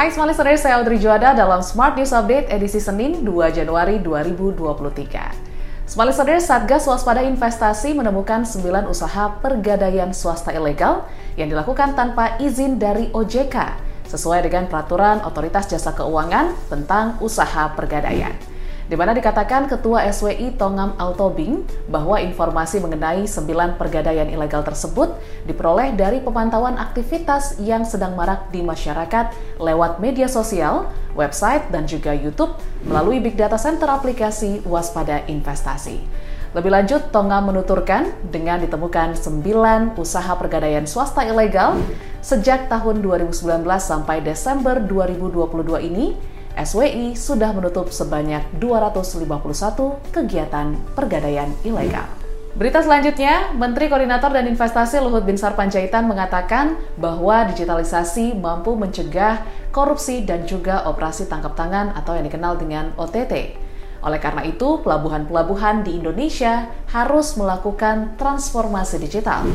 Hai Smart Listeners, saya Audrey Juada dalam Smart News Update edisi Senin 2 Januari 2023. Smart Listeners, Satgas Waspada Investasi menemukan 9 usaha pergadaian swasta ilegal yang dilakukan tanpa izin dari OJK sesuai dengan peraturan Otoritas Jasa Keuangan tentang usaha pergadaian di mana dikatakan Ketua SWI Tongam Altobing bahwa informasi mengenai sembilan pergadaian ilegal tersebut diperoleh dari pemantauan aktivitas yang sedang marak di masyarakat lewat media sosial, website, dan juga YouTube melalui Big Data Center aplikasi Waspada Investasi. Lebih lanjut, Tongam menuturkan dengan ditemukan sembilan usaha pergadaian swasta ilegal sejak tahun 2019 sampai Desember 2022 ini, SWI sudah menutup sebanyak 251 kegiatan pergadaian ilegal. Berita selanjutnya, Menteri Koordinator dan Investasi Luhut Binsar Panjaitan mengatakan bahwa digitalisasi mampu mencegah korupsi dan juga operasi tangkap tangan atau yang dikenal dengan OTT. Oleh karena itu, pelabuhan-pelabuhan di Indonesia harus melakukan transformasi digital.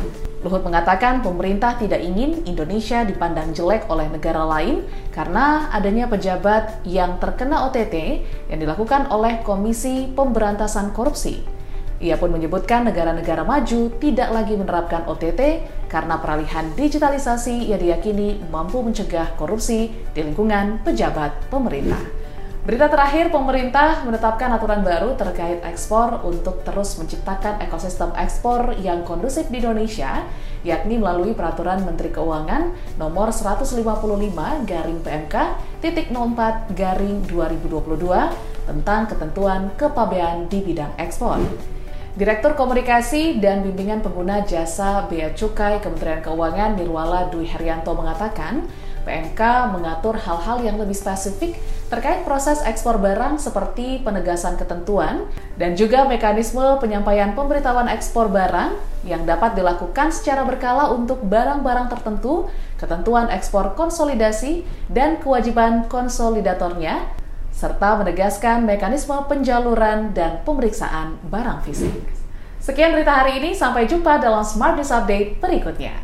Luhut mengatakan pemerintah tidak ingin Indonesia dipandang jelek oleh negara lain karena adanya pejabat yang terkena OTT yang dilakukan oleh Komisi Pemberantasan Korupsi. Ia pun menyebutkan negara-negara maju tidak lagi menerapkan OTT karena peralihan digitalisasi yang diyakini mampu mencegah korupsi di lingkungan pejabat pemerintah. Berita terakhir, pemerintah menetapkan aturan baru terkait ekspor untuk terus menciptakan ekosistem ekspor yang kondusif di Indonesia, yakni melalui Peraturan Menteri Keuangan Nomor 155 Garing PMK titik 04 Garing 2022 tentang ketentuan kepabean di bidang ekspor. Direktur Komunikasi dan Bimbingan Pengguna Jasa Bea Cukai Kementerian Keuangan Nirwala Dwi Herianto mengatakan, PMK mengatur hal-hal yang lebih spesifik terkait proses ekspor barang seperti penegasan ketentuan dan juga mekanisme penyampaian pemberitahuan ekspor barang yang dapat dilakukan secara berkala untuk barang-barang tertentu, ketentuan ekspor konsolidasi, dan kewajiban konsolidatornya, serta menegaskan mekanisme penjaluran dan pemeriksaan barang fisik. Sekian berita hari ini, sampai jumpa dalam Smart News Update berikutnya.